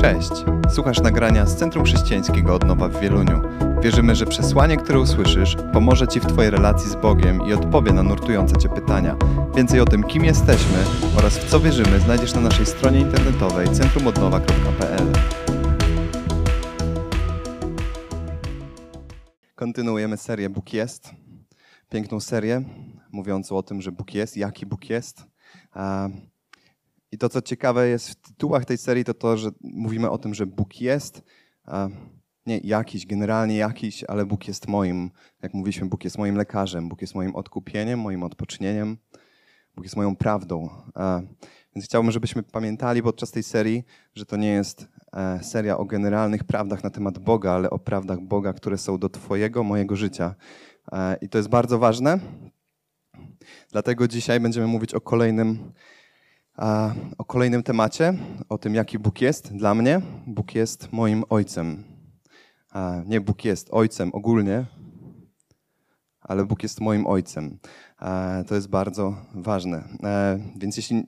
Cześć! Słuchasz nagrania z Centrum Chrześcijańskiego Odnowa w Wieluniu. Wierzymy, że przesłanie, które usłyszysz, pomoże Ci w Twojej relacji z Bogiem i odpowie na nurtujące Cię pytania. Więcej o tym, kim jesteśmy oraz w co wierzymy, znajdziesz na naszej stronie internetowej centrumodnowa.pl. Kontynuujemy serię Bóg jest. Piękną serię mówiącą o tym, że Bóg jest, jaki Bóg jest. I to, co ciekawe jest w tytułach tej serii, to to, że mówimy o tym, że Bóg jest, nie jakiś, generalnie jakiś, ale Bóg jest moim, jak mówiliśmy, Bóg jest moim lekarzem, Bóg jest moim odkupieniem, moim odpocznieniem, Bóg jest moją prawdą. Więc chciałbym, żebyśmy pamiętali podczas tej serii, że to nie jest e, seria o generalnych prawdach na temat Boga, ale o prawdach Boga, które są do Twojego, mojego życia. E, I to jest bardzo ważne. Dlatego dzisiaj będziemy mówić o kolejnym o kolejnym temacie, o tym, jaki Bóg jest dla mnie. Bóg jest moim ojcem. Nie Bóg jest ojcem ogólnie, ale Bóg jest moim ojcem. To jest bardzo ważne. E, więc jeśli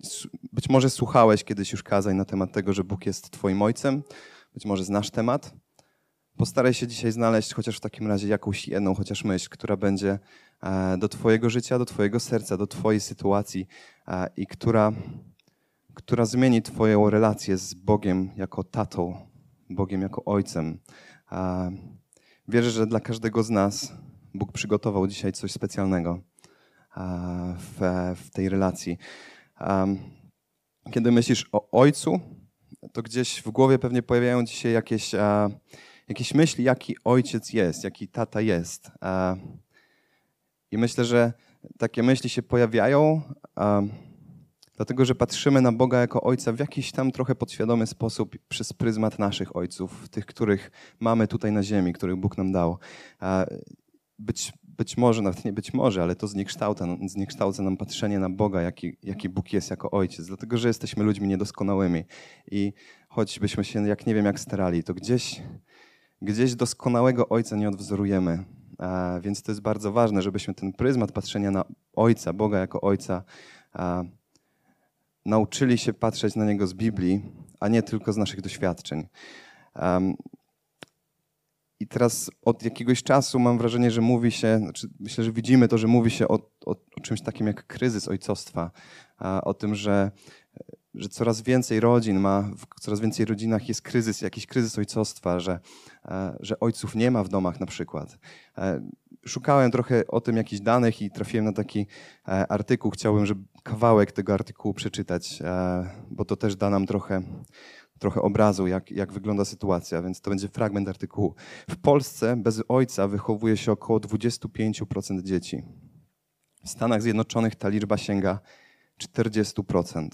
być może słuchałeś kiedyś już kazań na temat tego, że Bóg jest Twoim ojcem, być może znasz temat, postaraj się dzisiaj znaleźć chociaż w takim razie jakąś jedną chociaż myśl, która będzie e, do Twojego życia, do Twojego serca, do Twojej sytuacji e, i która która zmieni Twoją relację z Bogiem jako tatą, Bogiem jako ojcem. Wierzę, że dla każdego z nas Bóg przygotował dzisiaj coś specjalnego w, w tej relacji. Kiedy myślisz o ojcu, to gdzieś w głowie pewnie pojawiają ci się jakieś, jakieś myśli, jaki ojciec jest, jaki tata jest. I myślę, że takie myśli się pojawiają Dlatego, że patrzymy na Boga jako Ojca w jakiś tam trochę podświadomy sposób przez pryzmat naszych ojców, tych, których mamy tutaj na ziemi, których Bóg nam dał. Być, być może, nawet nie być może, ale to zniekształca, zniekształca nam patrzenie na Boga, jaki, jaki Bóg jest jako Ojciec. Dlatego, że jesteśmy ludźmi niedoskonałymi. I choćbyśmy się, jak nie wiem, jak starali, to gdzieś, gdzieś doskonałego Ojca nie odwzorujemy. Więc to jest bardzo ważne, żebyśmy ten pryzmat patrzenia na Ojca, Boga jako Ojca, nauczyli się patrzeć na Niego z Biblii, a nie tylko z naszych doświadczeń. Um, I teraz od jakiegoś czasu mam wrażenie, że mówi się, znaczy myślę, że widzimy to, że mówi się o, o, o czymś takim jak kryzys ojcostwa, o tym, że, że coraz więcej rodzin ma, w coraz więcej rodzinach jest kryzys, jakiś kryzys ojcostwa, że, że ojców nie ma w domach na przykład. Szukałem trochę o tym jakichś danych i trafiłem na taki e, artykuł. Chciałbym, żeby kawałek tego artykułu przeczytać, e, bo to też da nam trochę, trochę obrazu, jak, jak wygląda sytuacja, więc to będzie fragment artykułu. W Polsce bez ojca wychowuje się około 25% dzieci. W Stanach Zjednoczonych ta liczba sięga 40%.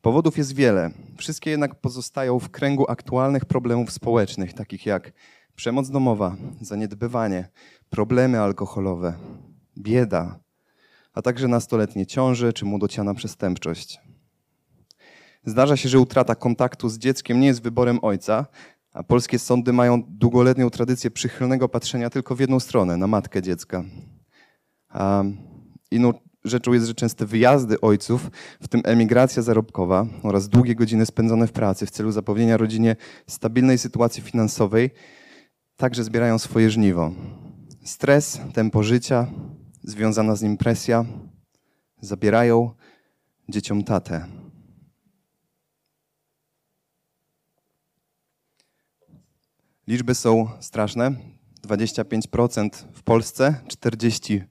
Powodów jest wiele. Wszystkie jednak pozostają w kręgu aktualnych problemów społecznych, takich jak przemoc domowa, zaniedbywanie, problemy alkoholowe, bieda, a także nastoletnie ciąże czy młodociana przestępczość. Zdarza się, że utrata kontaktu z dzieckiem nie jest wyborem ojca, a polskie sądy mają długoletnią tradycję przychylnego patrzenia tylko w jedną stronę, na matkę dziecka. A inną rzeczą jest, że częste wyjazdy ojców, w tym emigracja zarobkowa oraz długie godziny spędzone w pracy w celu zapewnienia rodzinie stabilnej sytuacji finansowej, także zbierają swoje żniwo. Stres, tempo życia, związana z nim presja zabierają dzieciom tatę. Liczby są straszne. 25% w Polsce, 40%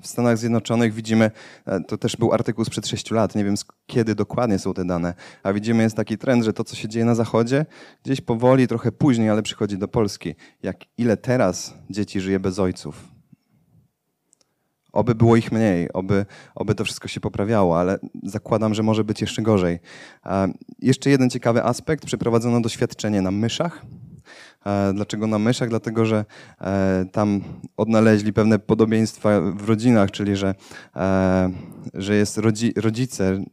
w Stanach Zjednoczonych widzimy, e, to też był artykuł sprzed 6 lat, nie wiem kiedy dokładnie są te dane, a widzimy jest taki trend, że to, co się dzieje na Zachodzie, gdzieś powoli, trochę później, ale przychodzi do Polski. Jak ile teraz dzieci żyje bez ojców? Oby było ich mniej, oby, oby to wszystko się poprawiało, ale zakładam, że może być jeszcze gorzej. Jeszcze jeden ciekawy aspekt. Przeprowadzono doświadczenie na myszach. Dlaczego na myszach? Dlatego, że e, tam odnaleźli pewne podobieństwa w rodzinach, czyli że, e, że jest rodzi, rodzice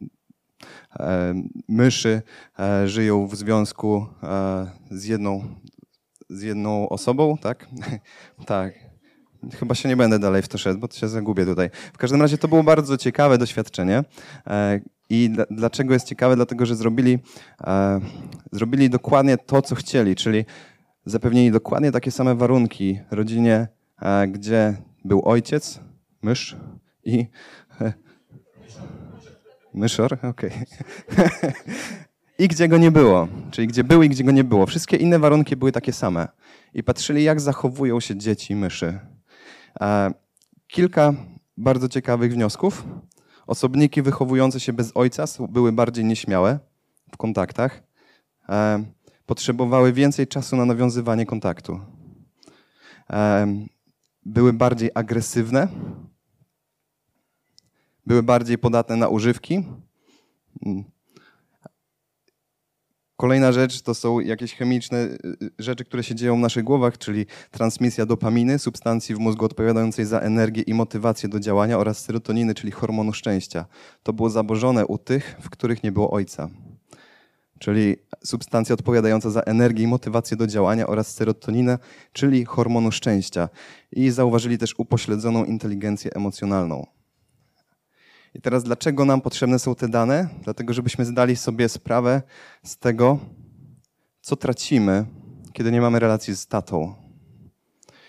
e, myszy żyją w związku z jedną, z jedną osobą, tak? tak. Chyba się nie będę dalej w to szedł, bo to się zagubię tutaj. W każdym razie to było bardzo ciekawe doświadczenie. I dlaczego jest ciekawe? Dlatego, że zrobili, e, zrobili dokładnie to, co chcieli, czyli zapewnili dokładnie takie same warunki rodzinie, e, gdzie był ojciec, mysz i... E, myszor? Okej. Okay. I gdzie go nie było, czyli gdzie był i gdzie go nie było. Wszystkie inne warunki były takie same. I patrzyli, jak zachowują się dzieci myszy. E, kilka bardzo ciekawych wniosków. Osobniki wychowujące się bez ojca były bardziej nieśmiałe w kontaktach. E, potrzebowały więcej czasu na nawiązywanie kontaktu. E, były bardziej agresywne. Były bardziej podatne na używki. Kolejna rzecz to są jakieś chemiczne y, y, rzeczy, które się dzieją w naszych głowach, czyli transmisja dopaminy, substancji w mózgu odpowiadającej za energię i motywację do działania oraz serotoniny, czyli hormonu szczęścia. To było zabożone u tych, w których nie było ojca. Czyli substancja odpowiadająca za energię i motywację do działania oraz serotoninę, czyli hormonu szczęścia. I zauważyli też upośledzoną inteligencję emocjonalną. I teraz dlaczego nam potrzebne są te dane? Dlatego, żebyśmy zdali sobie sprawę z tego, co tracimy, kiedy nie mamy relacji z tatą.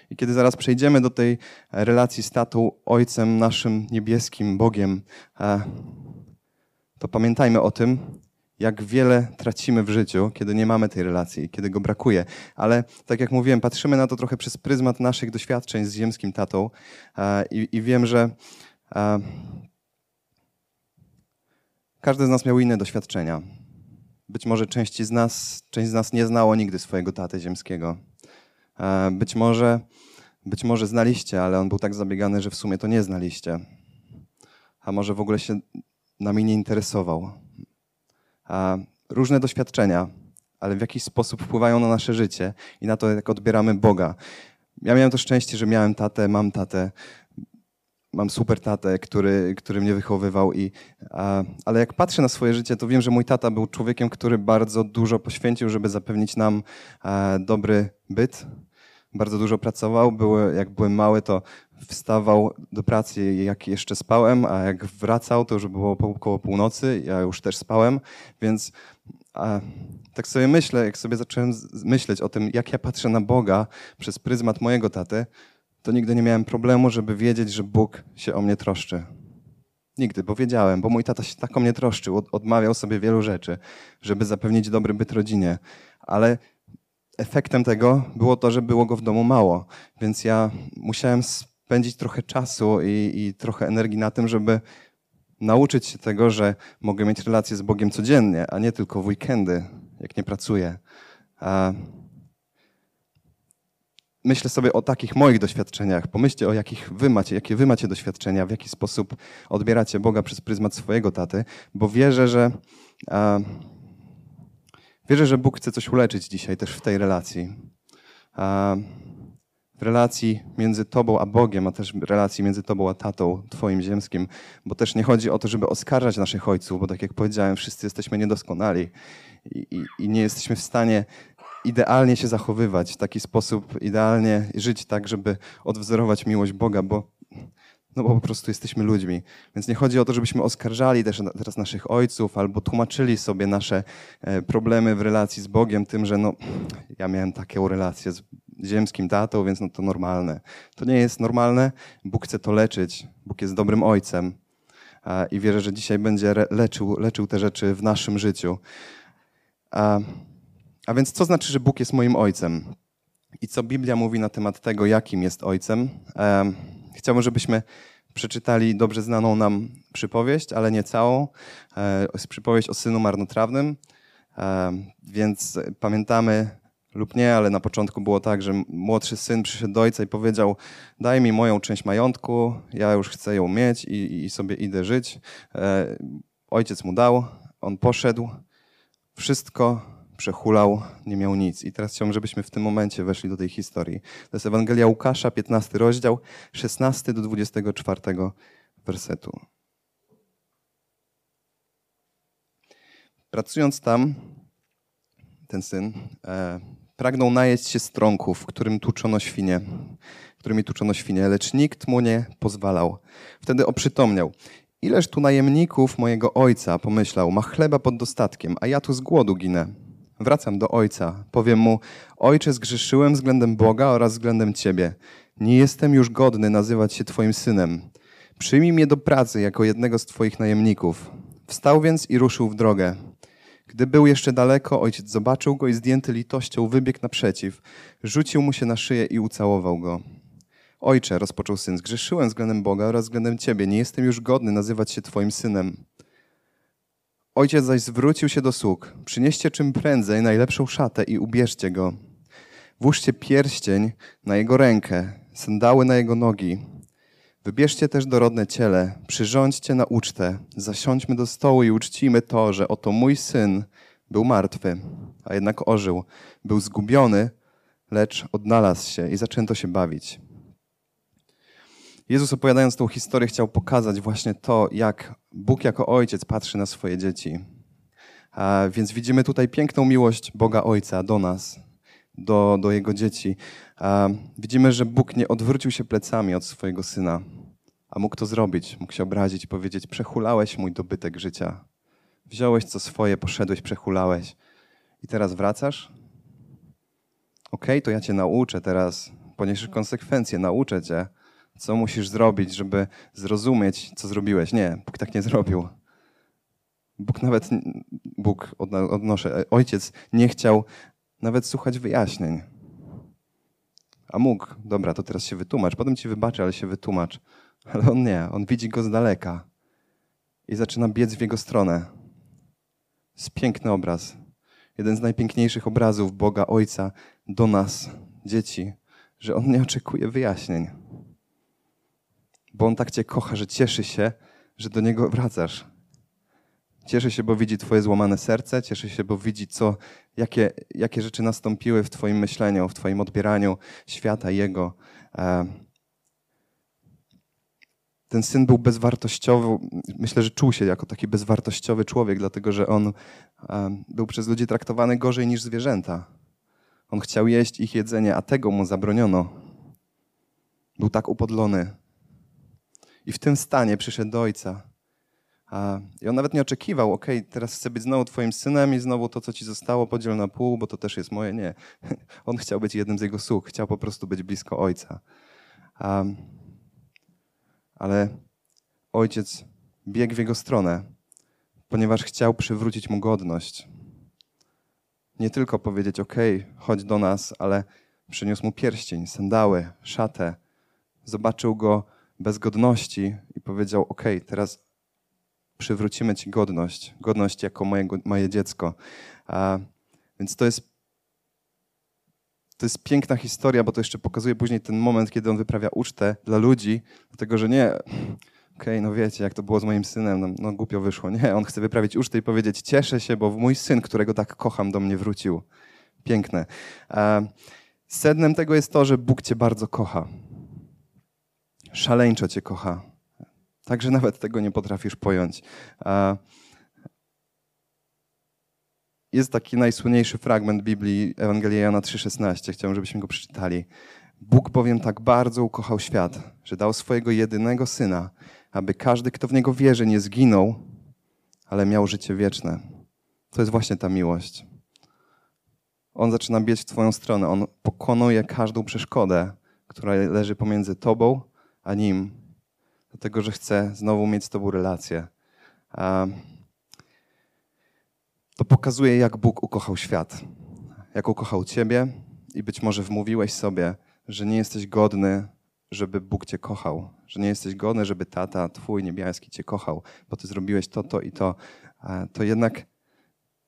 I kiedy zaraz przejdziemy do tej relacji z tatą, Ojcem naszym niebieskim, Bogiem, e, to pamiętajmy o tym, jak wiele tracimy w życiu, kiedy nie mamy tej relacji, kiedy go brakuje. Ale tak jak mówiłem, patrzymy na to trochę przez pryzmat naszych doświadczeń z ziemskim tatą e, i, i wiem, że e, każdy z nas miał inne doświadczenia. Być może część z nas, część z nas nie znało nigdy swojego taty ziemskiego. E, być może, być może znaliście, ale on był tak zabiegany, że w sumie to nie znaliście. A może w ogóle się nami nie interesował. A różne doświadczenia, ale w jakiś sposób wpływają na nasze życie i na to, jak odbieramy Boga. Ja miałem to szczęście, że miałem tatę, mam tatę, mam super tatę, który, który mnie wychowywał. I, a, ale jak patrzę na swoje życie, to wiem, że mój tata był człowiekiem, który bardzo dużo poświęcił, żeby zapewnić nam a, dobry byt. Bardzo dużo pracował. Były, jak byłem mały, to wstawał do pracy, jak jeszcze spałem, a jak wracał, to już było około północy. Ja już też spałem, więc a, tak sobie myślę, jak sobie zacząłem myśleć o tym, jak ja patrzę na Boga przez pryzmat mojego taty, to nigdy nie miałem problemu, żeby wiedzieć, że Bóg się o mnie troszczy. Nigdy, bo wiedziałem, bo mój tata się tak o mnie troszczył, odmawiał sobie wielu rzeczy, żeby zapewnić dobry byt rodzinie. Ale efektem tego było to, że było go w domu mało, więc ja musiałem spędzić trochę czasu i, i trochę energii na tym, żeby nauczyć się tego, że mogę mieć relacje z Bogiem codziennie, a nie tylko w weekendy, jak nie pracuję. A myślę sobie o takich moich doświadczeniach. Pomyślcie o jakich wy macie, jakie wy macie doświadczenia, w jaki sposób odbieracie Boga przez pryzmat swojego taty, bo wierzę, że a, wierzę, że Bóg chce coś uleczyć dzisiaj też w tej relacji. A, w relacji między Tobą a Bogiem, a też relacji między Tobą a Tatą, Twoim ziemskim, bo też nie chodzi o to, żeby oskarżać naszych ojców, bo tak jak powiedziałem, wszyscy jesteśmy niedoskonali i, i, i nie jesteśmy w stanie idealnie się zachowywać, w taki sposób idealnie żyć tak, żeby odwzorować miłość Boga, bo, no bo po prostu jesteśmy ludźmi. Więc nie chodzi o to, żebyśmy oskarżali też teraz naszych ojców albo tłumaczyli sobie nasze e, problemy w relacji z Bogiem tym, że no, ja miałem taką relację z ziemskim tatą, więc no to normalne. To nie jest normalne. Bóg chce to leczyć. Bóg jest dobrym ojcem i wierzę, że dzisiaj będzie leczył, leczył te rzeczy w naszym życiu. A więc co znaczy, że Bóg jest moim ojcem? I co Biblia mówi na temat tego, jakim jest ojcem? Chciałbym, żebyśmy przeczytali dobrze znaną nam przypowieść, ale nie całą. E, przypowieść o synu marnotrawnym. Więc pamiętamy lub nie, ale na początku było tak, że młodszy syn przyszedł do ojca i powiedział: Daj mi moją część majątku, ja już chcę ją mieć i, i sobie idę żyć. E, ojciec mu dał, on poszedł, wszystko przehulał, nie miał nic. I teraz chciałbym, żebyśmy w tym momencie weszli do tej historii. To jest Ewangelia Łukasza, 15 rozdział, 16 do 24 wersetu. Pracując tam, ten syn e, pragnął najeść się strąków, którym tuczono świnie, którymi tuczono świnie, lecz nikt mu nie pozwalał. Wtedy oprzytomniał Ileż tu najemników mojego ojca, pomyślał, ma chleba pod dostatkiem, a ja tu z głodu ginę. Wracam do ojca. Powiem mu, ojcze, zgrzeszyłem względem Boga oraz względem ciebie. Nie jestem już godny nazywać się twoim synem. Przyjmij mnie do pracy jako jednego z twoich najemników. Wstał więc i ruszył w drogę. Gdy był jeszcze daleko, ojciec zobaczył go i zdjęty litością wybiegł naprzeciw. Rzucił mu się na szyję i ucałował go. Ojcze, rozpoczął syn, zgrzeszyłem względem Boga oraz względem ciebie. Nie jestem już godny nazywać się twoim synem. Ojciec zaś zwrócił się do sług. Przynieście czym prędzej najlepszą szatę i ubierzcie go. Włóżcie pierścień na jego rękę, sandały na jego nogi. Wybierzcie też dorodne ciele, przyrządźcie na ucztę, zasiądźmy do stołu i uczcimy to, że oto mój syn był martwy, a jednak ożył. Był zgubiony, lecz odnalazł się i zaczęto się bawić. Jezus opowiadając tą historię chciał pokazać właśnie to, jak Bóg jako ojciec patrzy na swoje dzieci. Więc widzimy tutaj piękną miłość Boga Ojca do nas, do, do Jego dzieci. Widzimy, że Bóg nie odwrócił się plecami od swojego Syna, a mógł to zrobić. Mógł się obrazić i powiedzieć, przechulałeś mój dobytek życia. Wziąłeś co swoje, poszedłeś, przechulałeś i teraz wracasz? Okej, okay, to ja cię nauczę teraz, poniesiesz konsekwencje, nauczę cię, co musisz zrobić, żeby zrozumieć, co zrobiłeś. Nie, Bóg tak nie zrobił. Bóg nawet, Bóg, odnoszę, ojciec nie chciał nawet słuchać wyjaśnień. A mógł, dobra, to teraz się wytłumacz, potem ci wybaczę, ale się wytłumacz. Ale on nie, on widzi go z daleka i zaczyna biec w jego stronę. Jest piękny obraz. Jeden z najpiękniejszych obrazów Boga Ojca do nas, dzieci, że on nie oczekuje wyjaśnień bo On tak Cię kocha, że cieszy się, że do Niego wracasz. Cieszy się, bo widzi Twoje złamane serce, cieszy się, bo widzi, co, jakie, jakie rzeczy nastąpiły w Twoim myśleniu, w Twoim odbieraniu świata Jego. E, ten syn był bezwartościowy, myślę, że czuł się jako taki bezwartościowy człowiek, dlatego że on e, był przez ludzi traktowany gorzej niż zwierzęta. On chciał jeść ich jedzenie, a tego mu zabroniono. Był tak upodlony, i w tym stanie przyszedł do ojca. I on nawet nie oczekiwał, ok, teraz chcę być znowu twoim synem i znowu to, co ci zostało, podziel na pół, bo to też jest moje. Nie. On chciał być jednym z jego sług, chciał po prostu być blisko ojca. Ale ojciec biegł w jego stronę, ponieważ chciał przywrócić mu godność. Nie tylko powiedzieć, ok, chodź do nas, ale przyniósł mu pierścień, sandały, szatę. Zobaczył go bez godności i powiedział: OK, teraz przywrócimy Ci godność, godność jako mojego, moje dziecko. A, więc to jest, to jest piękna historia, bo to jeszcze pokazuje później ten moment, kiedy on wyprawia ucztę dla ludzi, dlatego że nie. Okej, okay, no wiecie, jak to było z moim synem, no, no, głupio wyszło. Nie, on chce wyprawić ucztę i powiedzieć: Cieszę się, bo mój syn, którego tak kocham, do mnie wrócił. Piękne. Sednem tego jest to, że Bóg Cię bardzo kocha szaleńczo Cię kocha. Także nawet tego nie potrafisz pojąć. Jest taki najsłynniejszy fragment Biblii, Ewangelia Jana 3,16. Chciałbym, żebyśmy go przeczytali. Bóg bowiem tak bardzo ukochał świat, że dał swojego jedynego Syna, aby każdy, kto w Niego wierzy, nie zginął, ale miał życie wieczne. To jest właśnie ta miłość. On zaczyna biec w Twoją stronę. On pokonuje każdą przeszkodę, która leży pomiędzy Tobą a nim, dlatego że chcę znowu mieć z Tobą relację. To pokazuje, jak Bóg ukochał świat, jak ukochał Ciebie i być może wmówiłeś sobie, że nie jesteś godny, żeby Bóg Cię kochał, że nie jesteś godny, żeby tata Twój niebieski Cię kochał, bo Ty zrobiłeś to, to i to. To jednak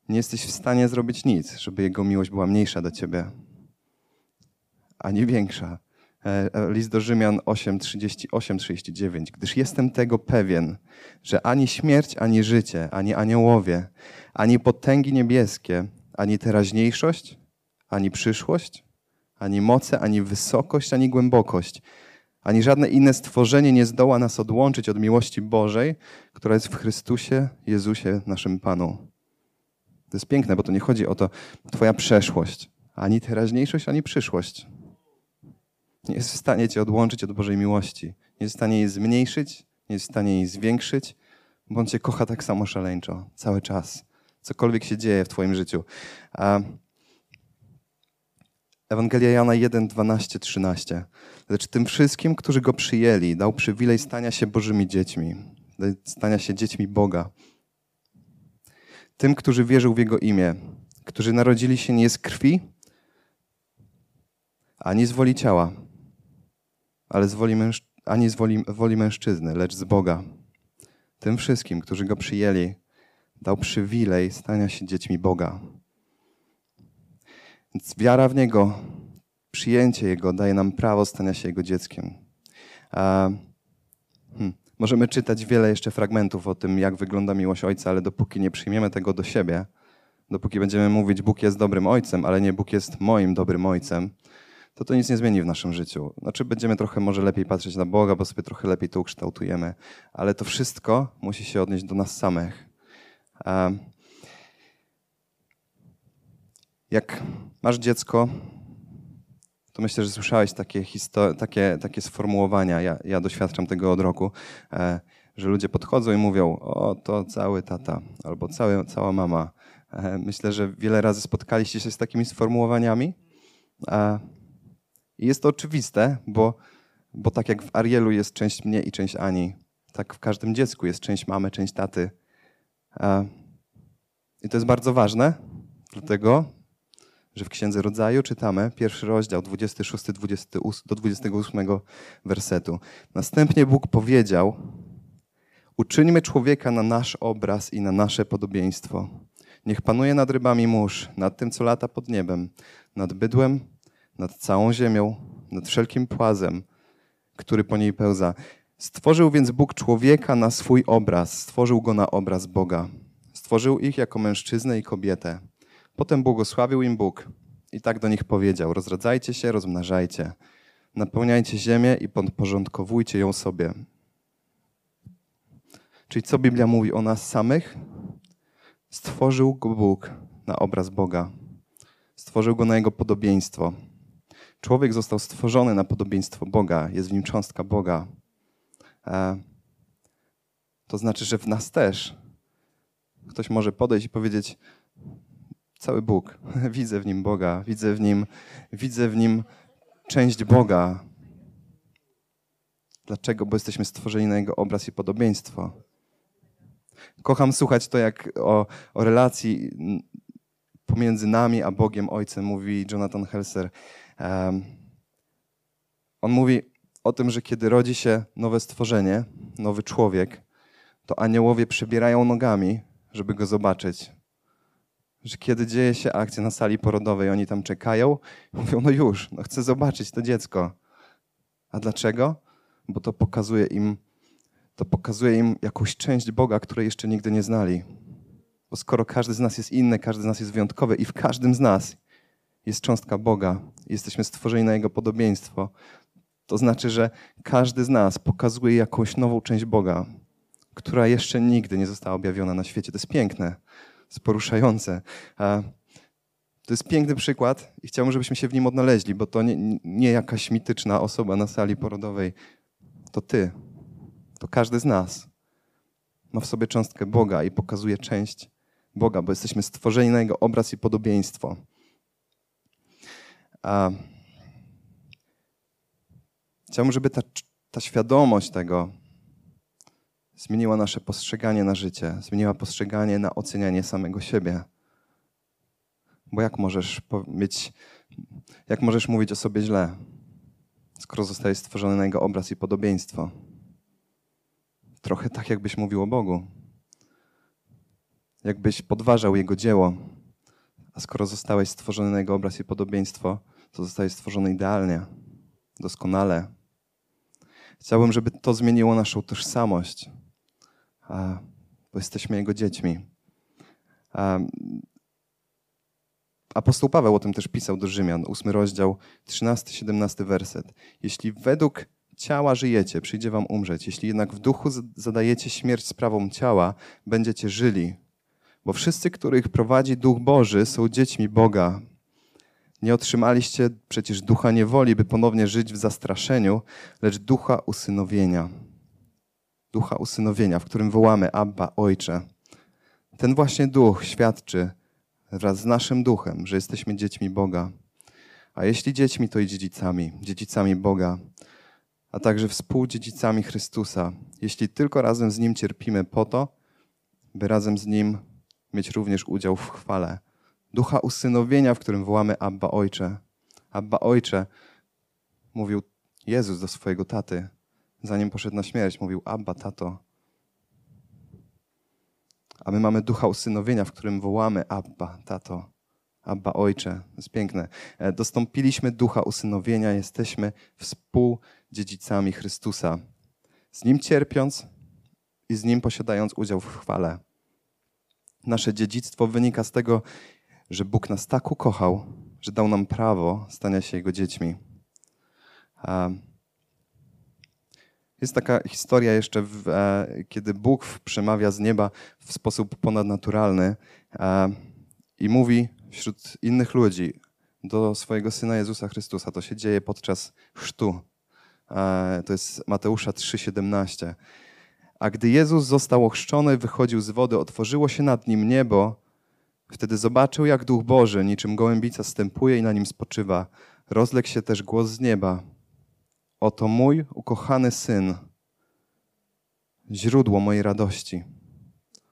nie jesteś w stanie zrobić nic, żeby Jego miłość była mniejsza do Ciebie, ani większa. E, e, list do Rzymian 8, 38, 39. Gdyż jestem tego pewien, że ani śmierć, ani życie, ani aniołowie, ani potęgi niebieskie, ani teraźniejszość, ani przyszłość, ani moce, ani wysokość, ani głębokość, ani żadne inne stworzenie nie zdoła nas odłączyć od miłości Bożej, która jest w Chrystusie Jezusie, naszym Panu. To jest piękne, bo to nie chodzi o to Twoja przeszłość, ani teraźniejszość, ani przyszłość nie jest w stanie cię odłączyć od Bożej miłości. Nie jest w stanie jej zmniejszyć, nie jest w stanie jej zwiększyć, bo On cię kocha tak samo szaleńczo, cały czas. Cokolwiek się dzieje w twoim życiu. Ewangelia Jana 1, 12, 13. Lecz tym wszystkim, którzy Go przyjęli, dał przywilej stania się Bożymi dziećmi, stania się dziećmi Boga. Tym, którzy wierzą w Jego imię, którzy narodzili się nie z krwi, ani z woli ciała, ale z woli męż- ani z woli, woli mężczyzny, lecz z Boga. Tym wszystkim, którzy Go przyjęli, dał przywilej stania się dziećmi Boga. Więc wiara w Niego, przyjęcie Jego daje nam prawo stania się Jego dzieckiem. A, hmm, możemy czytać wiele jeszcze fragmentów o tym, jak wygląda miłość Ojca, ale dopóki nie przyjmiemy tego do siebie, dopóki będziemy mówić, Bóg jest dobrym Ojcem, ale nie Bóg jest moim dobrym Ojcem, to to nic nie zmieni w naszym życiu. Znaczy będziemy trochę może lepiej patrzeć na Boga, bo sobie trochę lepiej to ukształtujemy, ale to wszystko musi się odnieść do nas samych. Jak masz dziecko, to myślę, że słyszałeś takie, takie, takie sformułowania. Ja, ja doświadczam tego od roku, e, że ludzie podchodzą i mówią: O, to cały tata albo cały, cała mama. E, myślę, że wiele razy spotkaliście się z takimi sformułowaniami. I jest to oczywiste, bo, bo tak jak w Arielu jest część mnie i część Ani, tak w każdym dziecku jest część mamy, część taty. I to jest bardzo ważne, dlatego że w Księdze Rodzaju czytamy pierwszy rozdział, 26 28, do 28 wersetu. Następnie Bóg powiedział: Uczyńmy człowieka na nasz obraz i na nasze podobieństwo. Niech panuje nad rybami mórz, nad tym, co lata pod niebem, nad bydłem, nad całą ziemią, nad wszelkim płazem, który po niej pełza. Stworzył więc Bóg człowieka na swój obraz, stworzył go na obraz Boga. Stworzył ich jako mężczyznę i kobietę. Potem błogosławił im Bóg i tak do nich powiedział: Rozradzajcie się, rozmnażajcie, napełniajcie ziemię i podporządkowujcie ją sobie. Czyli co Biblia mówi o nas samych? Stworzył go Bóg na obraz Boga. Stworzył go na jego podobieństwo. Człowiek został stworzony na podobieństwo Boga, jest w nim cząstka Boga. E, to znaczy, że w nas też ktoś może podejść i powiedzieć: cały Bóg. Widzę w nim Boga, widzę w nim, widzę w nim część Boga. Dlaczego? Bo jesteśmy stworzeni na Jego obraz i podobieństwo. Kocham słuchać to, jak o, o relacji pomiędzy nami a Bogiem Ojcem mówi Jonathan Helser. On mówi o tym, że kiedy rodzi się nowe stworzenie, nowy człowiek, to aniołowie przebierają nogami, żeby go zobaczyć że kiedy dzieje się akcja na sali porodowej, oni tam czekają mówią, no już, no chcę zobaczyć to dziecko. A dlaczego? Bo to pokazuje im, to pokazuje im jakąś część Boga, której jeszcze nigdy nie znali. Bo skoro każdy z nas jest inny, każdy z nas jest wyjątkowy i w każdym z nas jest cząstka Boga, jesteśmy stworzeni na Jego podobieństwo, to znaczy, że każdy z nas pokazuje jakąś nową część Boga, która jeszcze nigdy nie została objawiona na świecie. To jest piękne jest poruszające. To jest piękny przykład i chciałbym, żebyśmy się w nim odnaleźli, bo to nie, nie jakaś mityczna osoba na sali porodowej. To ty, to każdy z nas ma w sobie cząstkę Boga i pokazuje część Boga, bo jesteśmy stworzeni na Jego obraz i podobieństwo. A chciałbym, żeby ta, ta świadomość tego, zmieniła nasze postrzeganie na życie, zmieniła postrzeganie na ocenianie samego siebie. Bo jak możesz mieć, jak możesz mówić o sobie źle, skoro zostajesz stworzony na Jego obraz i podobieństwo? Trochę tak, jakbyś mówił o Bogu. Jakbyś podważał Jego dzieło. A skoro zostałeś stworzony na Jego obraz i podobieństwo, to zostałeś stworzony idealnie, doskonale. Chciałbym, żeby to zmieniło naszą tożsamość bo jesteśmy Jego dziećmi. Apostoł Paweł o tym też pisał do Rzymian, 8 rozdział, 13-17 werset. Jeśli według ciała żyjecie, przyjdzie wam umrzeć. Jeśli jednak w duchu zadajecie śmierć sprawą ciała, będziecie żyli. Bo wszyscy, których prowadzi Duch Boży, są dziećmi Boga. Nie otrzymaliście przecież ducha niewoli, by ponownie żyć w zastraszeniu, lecz ducha usynowienia ducha usynowienia, w którym wołamy Abba, Ojcze. Ten właśnie duch świadczy wraz z naszym duchem, że jesteśmy dziećmi Boga. A jeśli dziećmi, to i dziedzicami, dziedzicami Boga, a także współdziedzicami Chrystusa, jeśli tylko razem z Nim cierpimy po to, by razem z Nim mieć również udział w chwale. Ducha usynowienia, w którym wołamy Abba Ojcze. Abba Ojcze, mówił Jezus do swojego taty, zanim poszedł na śmierć, mówił Abba, tato. A my mamy ducha usynowienia, w którym wołamy Abba, tato. Abba, Ojcze. Jest piękne. E, dostąpiliśmy ducha usynowienia, jesteśmy współdziedzicami Chrystusa. Z Nim cierpiąc i z Nim posiadając udział w chwale. Nasze dziedzictwo wynika z tego, że Bóg nas tak ukochał, że dał nam prawo stania się Jego dziećmi. Jest taka historia jeszcze, e, kiedy Bóg przemawia z nieba w sposób ponadnaturalny i mówi wśród innych ludzi do swojego Syna Jezusa Chrystusa. To się dzieje podczas chrztu. To jest Mateusza 3,17. A gdy Jezus został ochrzczony, wychodził z wody, otworzyło się nad nim niebo. Wtedy zobaczył, jak Duch Boży, niczym gołębica, stępuje i na nim spoczywa. Rozległ się też głos z nieba. Oto mój ukochany syn, źródło mojej radości.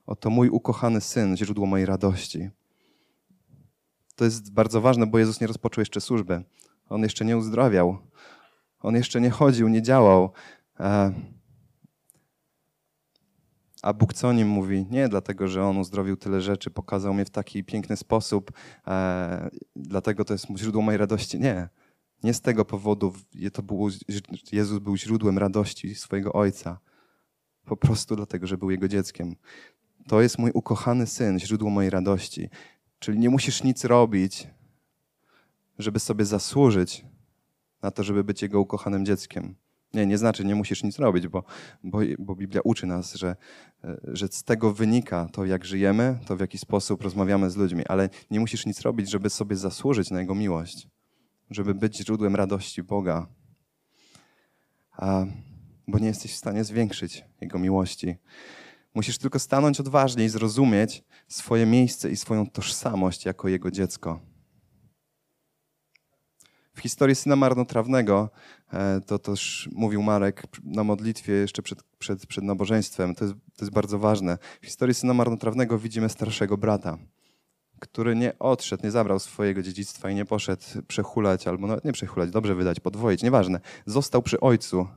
Oto mój ukochany syn, źródło mojej radości. To jest bardzo ważne, bo Jezus nie rozpoczął jeszcze służby. On jeszcze nie uzdrawiał. On jeszcze nie chodził, nie działał. A Bóg co o nim mówi? Nie dlatego, że on uzdrowił tyle rzeczy, pokazał mnie w taki piękny sposób, e, dlatego to jest źródło mojej radości. Nie. Nie z tego powodu to było, Jezus był źródłem radości swojego Ojca. Po prostu dlatego, że był Jego dzieckiem. To jest mój ukochany Syn, źródło mojej radości. Czyli nie musisz nic robić, żeby sobie zasłużyć na to, żeby być Jego ukochanym dzieckiem. Nie, nie znaczy, nie musisz nic robić, bo, bo, bo Biblia uczy nas, że, że z tego wynika to, jak żyjemy, to w jaki sposób rozmawiamy z ludźmi, ale nie musisz nic robić, żeby sobie zasłużyć na Jego miłość żeby być źródłem radości Boga, a, bo nie jesteś w stanie zwiększyć Jego miłości. Musisz tylko stanąć odważnie i zrozumieć swoje miejsce i swoją tożsamość jako Jego dziecko. W historii syna marnotrawnego, e, to też mówił Marek na modlitwie jeszcze przed, przed, przed nabożeństwem, to jest, to jest bardzo ważne. W historii syna marnotrawnego widzimy starszego brata który nie odszedł, nie zabrał swojego dziedzictwa i nie poszedł przechulać, albo nawet nie przechulać, dobrze wydać, podwoić, nieważne. Został przy ojcu.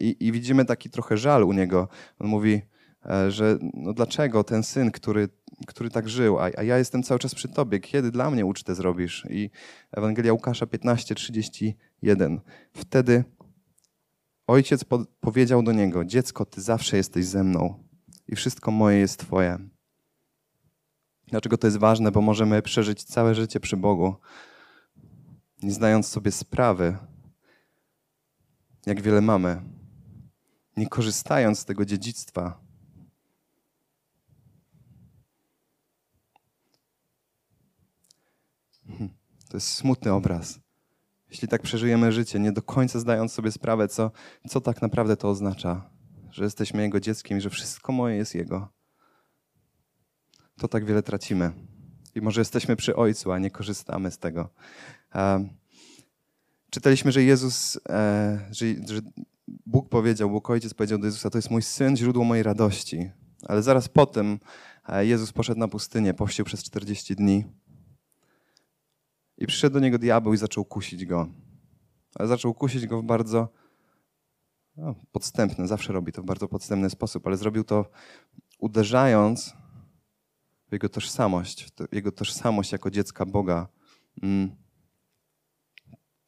I, I, widzimy taki trochę żal u niego. On mówi, e, że no dlaczego ten syn, który, który tak żył, a, a ja jestem cały czas przy tobie, kiedy dla mnie ucztę zrobisz? I Ewangelia Łukasza 15:31. Wtedy ojciec po, powiedział do niego: Dziecko, ty zawsze jesteś ze mną i wszystko moje jest twoje. Dlaczego to jest ważne? Bo możemy przeżyć całe życie przy Bogu, nie zdając sobie sprawy, jak wiele mamy, nie korzystając z tego dziedzictwa. Hmm, to jest smutny obraz. Jeśli tak przeżyjemy życie, nie do końca zdając sobie sprawę, co, co tak naprawdę to oznacza, że jesteśmy Jego dzieckiem i że wszystko moje jest Jego to tak wiele tracimy. I może jesteśmy przy Ojcu, a nie korzystamy z tego. Czytaliśmy, że Jezus, e, że, że Bóg powiedział, Bóg Ojciec powiedział do Jezusa, to jest mój Syn, źródło mojej radości. Ale zaraz potem e, Jezus poszedł na pustynię, pościł przez 40 dni. I przyszedł do niego diabeł i zaczął kusić go. Ale zaczął kusić go w bardzo no, podstępny, zawsze robi to w bardzo podstępny sposób, ale zrobił to uderzając w jego tożsamość, w jego tożsamość jako dziecka Boga. Mm.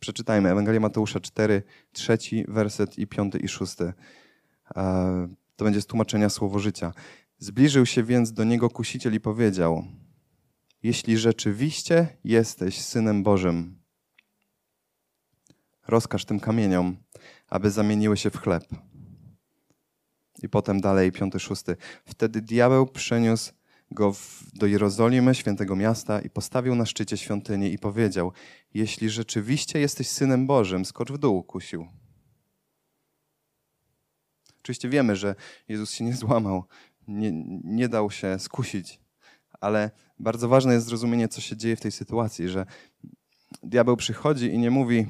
Przeczytajmy Ewangelia Mateusza 4, trzeci werset i piąty i szósty. To będzie z tłumaczenia słowo życia. Zbliżył się więc do niego kusiciel i powiedział: Jeśli rzeczywiście jesteś synem Bożym, rozkaż tym kamieniom, aby zamieniły się w chleb. I potem dalej, piąty, szósty. Wtedy diabeł przeniósł go w, do Jerozolimy, świętego miasta, i postawił na szczycie świątyni i powiedział: Jeśli rzeczywiście jesteś synem Bożym, skocz w dół, kusił. Oczywiście wiemy, że Jezus się nie złamał, nie, nie dał się skusić, ale bardzo ważne jest zrozumienie, co się dzieje w tej sytuacji, że diabeł przychodzi i nie mówi,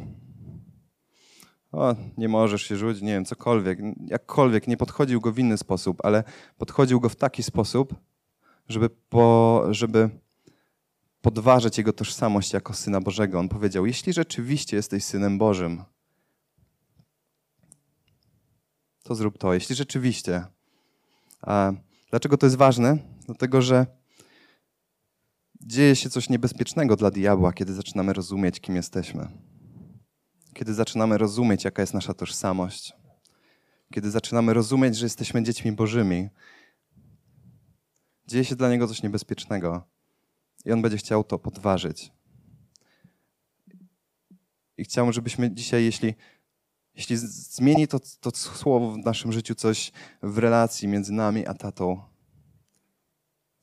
o, nie możesz się rzucić, nie wiem, cokolwiek, jakkolwiek, nie podchodził go w inny sposób, ale podchodził go w taki sposób, żeby, po, żeby podważyć jego tożsamość jako Syna Bożego. On powiedział, jeśli rzeczywiście jesteś Synem Bożym, to zrób to. Jeśli rzeczywiście. A dlaczego to jest ważne? Dlatego, że dzieje się coś niebezpiecznego dla diabła, kiedy zaczynamy rozumieć, kim jesteśmy. Kiedy zaczynamy rozumieć, jaka jest nasza tożsamość. Kiedy zaczynamy rozumieć, że jesteśmy dziećmi Bożymi. Dzieje się dla niego coś niebezpiecznego. I on będzie chciał to podważyć. I chciałbym, żebyśmy dzisiaj, jeśli, jeśli zmieni to, to słowo w naszym życiu coś w relacji między nami a tatą,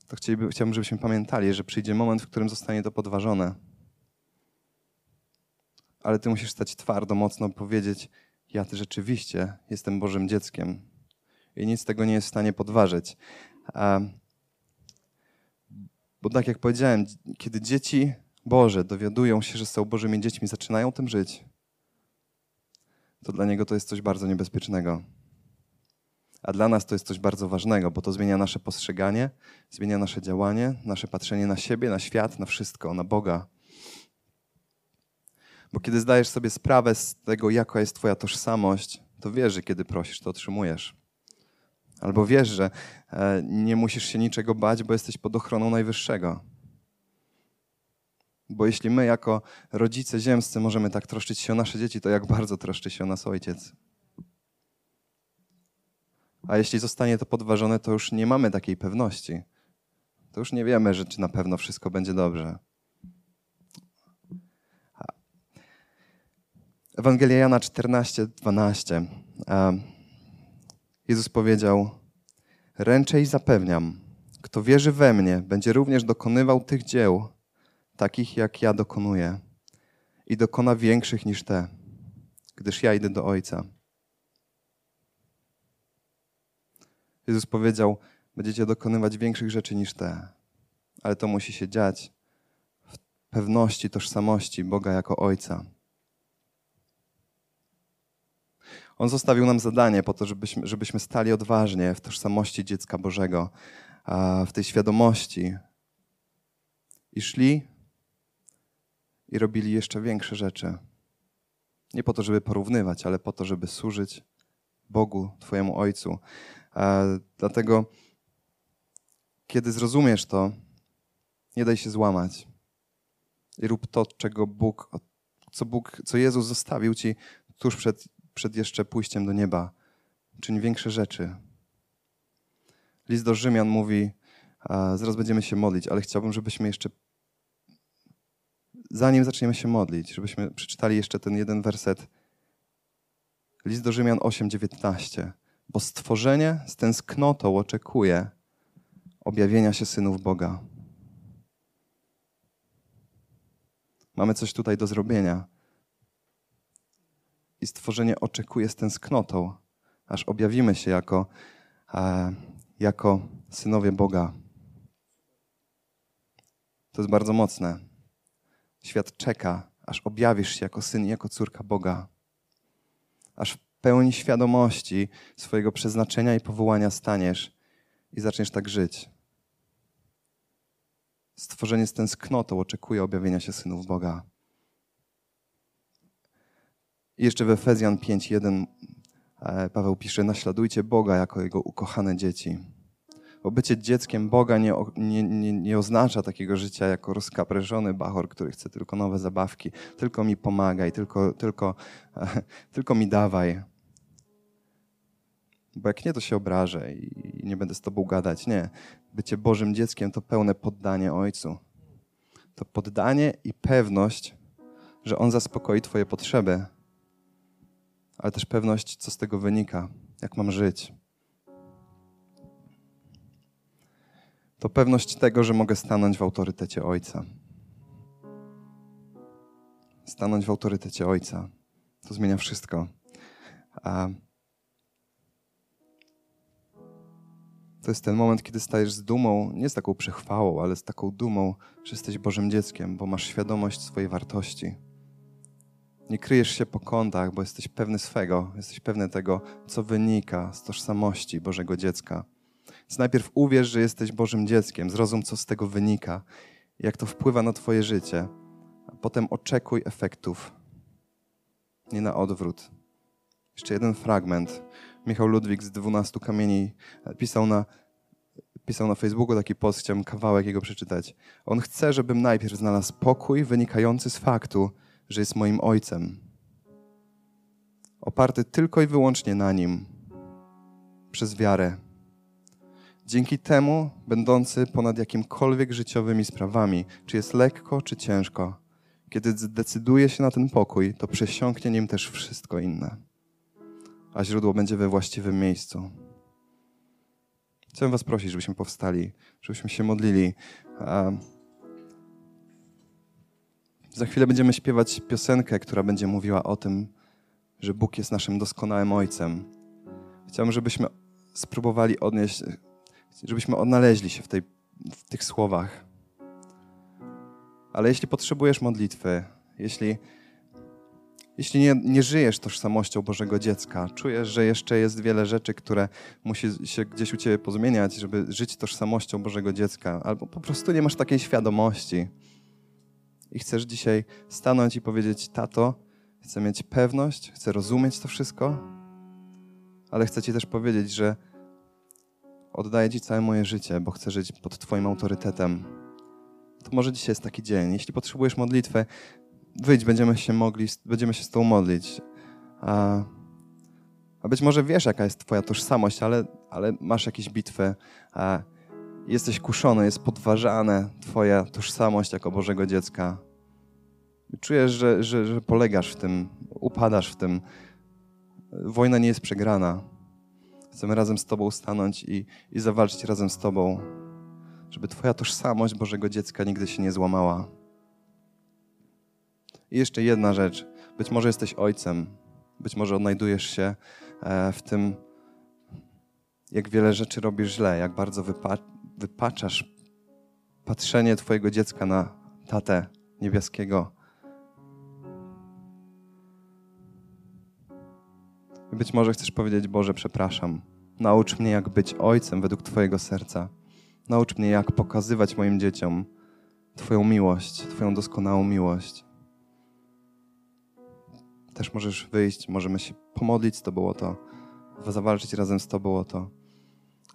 to chciałbym, żebyśmy pamiętali, że przyjdzie moment, w którym zostanie to podważone. Ale ty musisz stać twardo, mocno powiedzieć: Ja ty rzeczywiście jestem Bożym dzieckiem. I nic tego nie jest w stanie podważyć. Bo tak jak powiedziałem, kiedy dzieci Boże dowiadują się, że są Bożymi dziećmi, zaczynają tym żyć, to dla niego to jest coś bardzo niebezpiecznego. A dla nas to jest coś bardzo ważnego, bo to zmienia nasze postrzeganie, zmienia nasze działanie, nasze patrzenie na siebie, na świat, na wszystko, na Boga. Bo kiedy zdajesz sobie sprawę z tego, jaka jest Twoja tożsamość, to wiesz, że kiedy prosisz, to otrzymujesz. Albo wiesz, że e, nie musisz się niczego bać, bo jesteś pod ochroną Najwyższego. Bo jeśli my, jako rodzice ziemscy, możemy tak troszczyć się o nasze dzieci, to jak bardzo troszczy się o nas ojciec. A jeśli zostanie to podważone, to już nie mamy takiej pewności. To już nie wiemy, że czy na pewno wszystko będzie dobrze. Ewangelia Jana 14, 12. Jezus powiedział: Ręczę i zapewniam, kto wierzy we mnie, będzie również dokonywał tych dzieł, takich jak ja dokonuję, i dokona większych niż te, gdyż ja idę do Ojca. Jezus powiedział: Będziecie dokonywać większych rzeczy niż te, ale to musi się dziać w pewności tożsamości Boga jako Ojca. On zostawił nam zadanie po to, żebyśmy, żebyśmy stali odważnie w tożsamości dziecka Bożego, w tej świadomości i szli i robili jeszcze większe rzeczy. Nie po to, żeby porównywać, ale po to, żeby służyć Bogu, Twojemu Ojcu. Dlatego, kiedy zrozumiesz to, nie daj się złamać. I rób to, czego Bóg, co Bóg, co Jezus zostawił Ci tuż przed przed jeszcze pójściem do nieba. Czyń większe rzeczy. List do Rzymian mówi, zaraz będziemy się modlić, ale chciałbym, żebyśmy jeszcze, zanim zaczniemy się modlić, żebyśmy przeczytali jeszcze ten jeden werset. List do Rzymian 8:19. Bo stworzenie z tęsknotą oczekuje objawienia się synów Boga. Mamy coś tutaj do zrobienia i stworzenie oczekuje z tęsknotą, aż objawimy się jako, e, jako synowie Boga. To jest bardzo mocne. Świat czeka, aż objawisz się jako syn i jako córka Boga. Aż pełni świadomości swojego przeznaczenia i powołania staniesz i zaczniesz tak żyć. Stworzenie z tęsknotą oczekuje objawienia się synów Boga. I jeszcze w Efezjan 5:1 e, Paweł pisze: Naśladujcie Boga jako Jego ukochane dzieci. Bo bycie dzieckiem Boga nie, nie, nie, nie oznacza takiego życia jako rozkaprężony bachor, który chce tylko nowe zabawki. Tylko mi pomagaj, tylko, tylko, tylko mi dawaj. Bo jak nie, to się obrażę i nie będę z Tobą gadać. Nie. Bycie Bożym dzieckiem to pełne poddanie Ojcu. To poddanie i pewność, że On zaspokoi Twoje potrzeby ale też pewność, co z tego wynika, jak mam żyć. To pewność tego, że mogę stanąć w autorytecie Ojca. Stanąć w autorytecie Ojca. To zmienia wszystko. A to jest ten moment, kiedy stajesz z dumą, nie z taką przechwałą, ale z taką dumą, że jesteś Bożym dzieckiem, bo masz świadomość swojej wartości. Nie kryjesz się po kątach, bo jesteś pewny swego, jesteś pewny tego, co wynika z tożsamości Bożego dziecka. Więc najpierw uwierz, że jesteś Bożym dzieckiem, zrozum, co z tego wynika, jak to wpływa na Twoje życie, a potem oczekuj efektów, nie na odwrót. Jeszcze jeden fragment. Michał Ludwik z 12 kamieni pisał na, pisał na Facebooku taki post, chciałem kawałek jego przeczytać. On chce, żebym najpierw znalazł pokój wynikający z faktu, że jest moim ojcem. Oparty tylko i wyłącznie na nim, przez wiarę. Dzięki temu, będący ponad jakimkolwiek życiowymi sprawami, czy jest lekko, czy ciężko, kiedy zdecyduje się na ten pokój, to przesiąknie nim też wszystko inne, a źródło będzie we właściwym miejscu. Chcę Was prosić, żebyśmy powstali, żebyśmy się modlili. Za chwilę będziemy śpiewać piosenkę, która będzie mówiła o tym, że Bóg jest naszym doskonałym Ojcem. Chciałbym, żebyśmy spróbowali odnieść, żebyśmy odnaleźli się w, tej, w tych słowach. Ale jeśli potrzebujesz modlitwy, jeśli, jeśli nie, nie żyjesz tożsamością Bożego dziecka, czujesz, że jeszcze jest wiele rzeczy, które musi się gdzieś u Ciebie pozmieniać, żeby żyć tożsamością Bożego dziecka, albo po prostu nie masz takiej świadomości, i chcesz dzisiaj stanąć i powiedzieć: Tato, chcę mieć pewność, chcę rozumieć to wszystko, ale chcę Ci też powiedzieć, że oddaję Ci całe moje życie, bo chcę żyć pod Twoim autorytetem. To może dzisiaj jest taki dzień. Jeśli potrzebujesz modlitwy, wyjdź, będziemy się mogli, będziemy się z Tobą modlić. A, a być może wiesz, jaka jest Twoja tożsamość, ale, ale masz jakieś bitwy. A, jesteś kuszony, jest podważane Twoja tożsamość jako Bożego dziecka. Czujesz, że, że, że polegasz w tym, upadasz w tym. Wojna nie jest przegrana. Chcemy razem z Tobą stanąć i, i zawalczyć razem z Tobą, żeby Twoja tożsamość Bożego dziecka nigdy się nie złamała. I jeszcze jedna rzecz. Być może jesteś ojcem, być może odnajdujesz się e, w tym, jak wiele rzeczy robisz źle, jak bardzo wypa wypaczasz patrzenie Twojego dziecka na tatę niebieskiego. I być może chcesz powiedzieć: Boże, przepraszam. Naucz mnie, jak być ojcem według Twojego serca. Naucz mnie, jak pokazywać moim dzieciom Twoją miłość, Twoją doskonałą miłość. Też możesz wyjść, możemy się pomodlić z Tobą o to, zawalczyć razem z Tobą o to.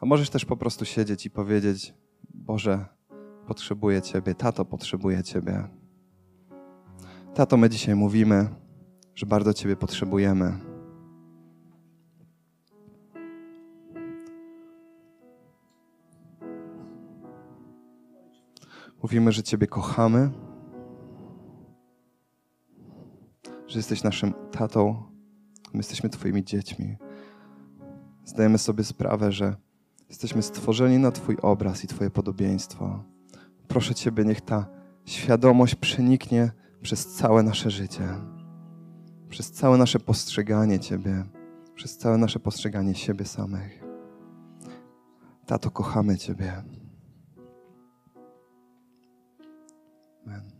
A możesz też po prostu siedzieć i powiedzieć: Boże, potrzebuję Ciebie, tato, potrzebuję Ciebie. Tato, my dzisiaj mówimy, że bardzo Ciebie potrzebujemy. Mówimy, że Ciebie kochamy, że jesteś naszym tatą, my jesteśmy Twoimi dziećmi. Zdajemy sobie sprawę, że Jesteśmy stworzeni na Twój obraz i Twoje podobieństwo. Proszę Ciebie, niech ta świadomość przeniknie przez całe nasze życie, przez całe nasze postrzeganie Ciebie, przez całe nasze postrzeganie siebie samych. Tato, kochamy Ciebie. Amen.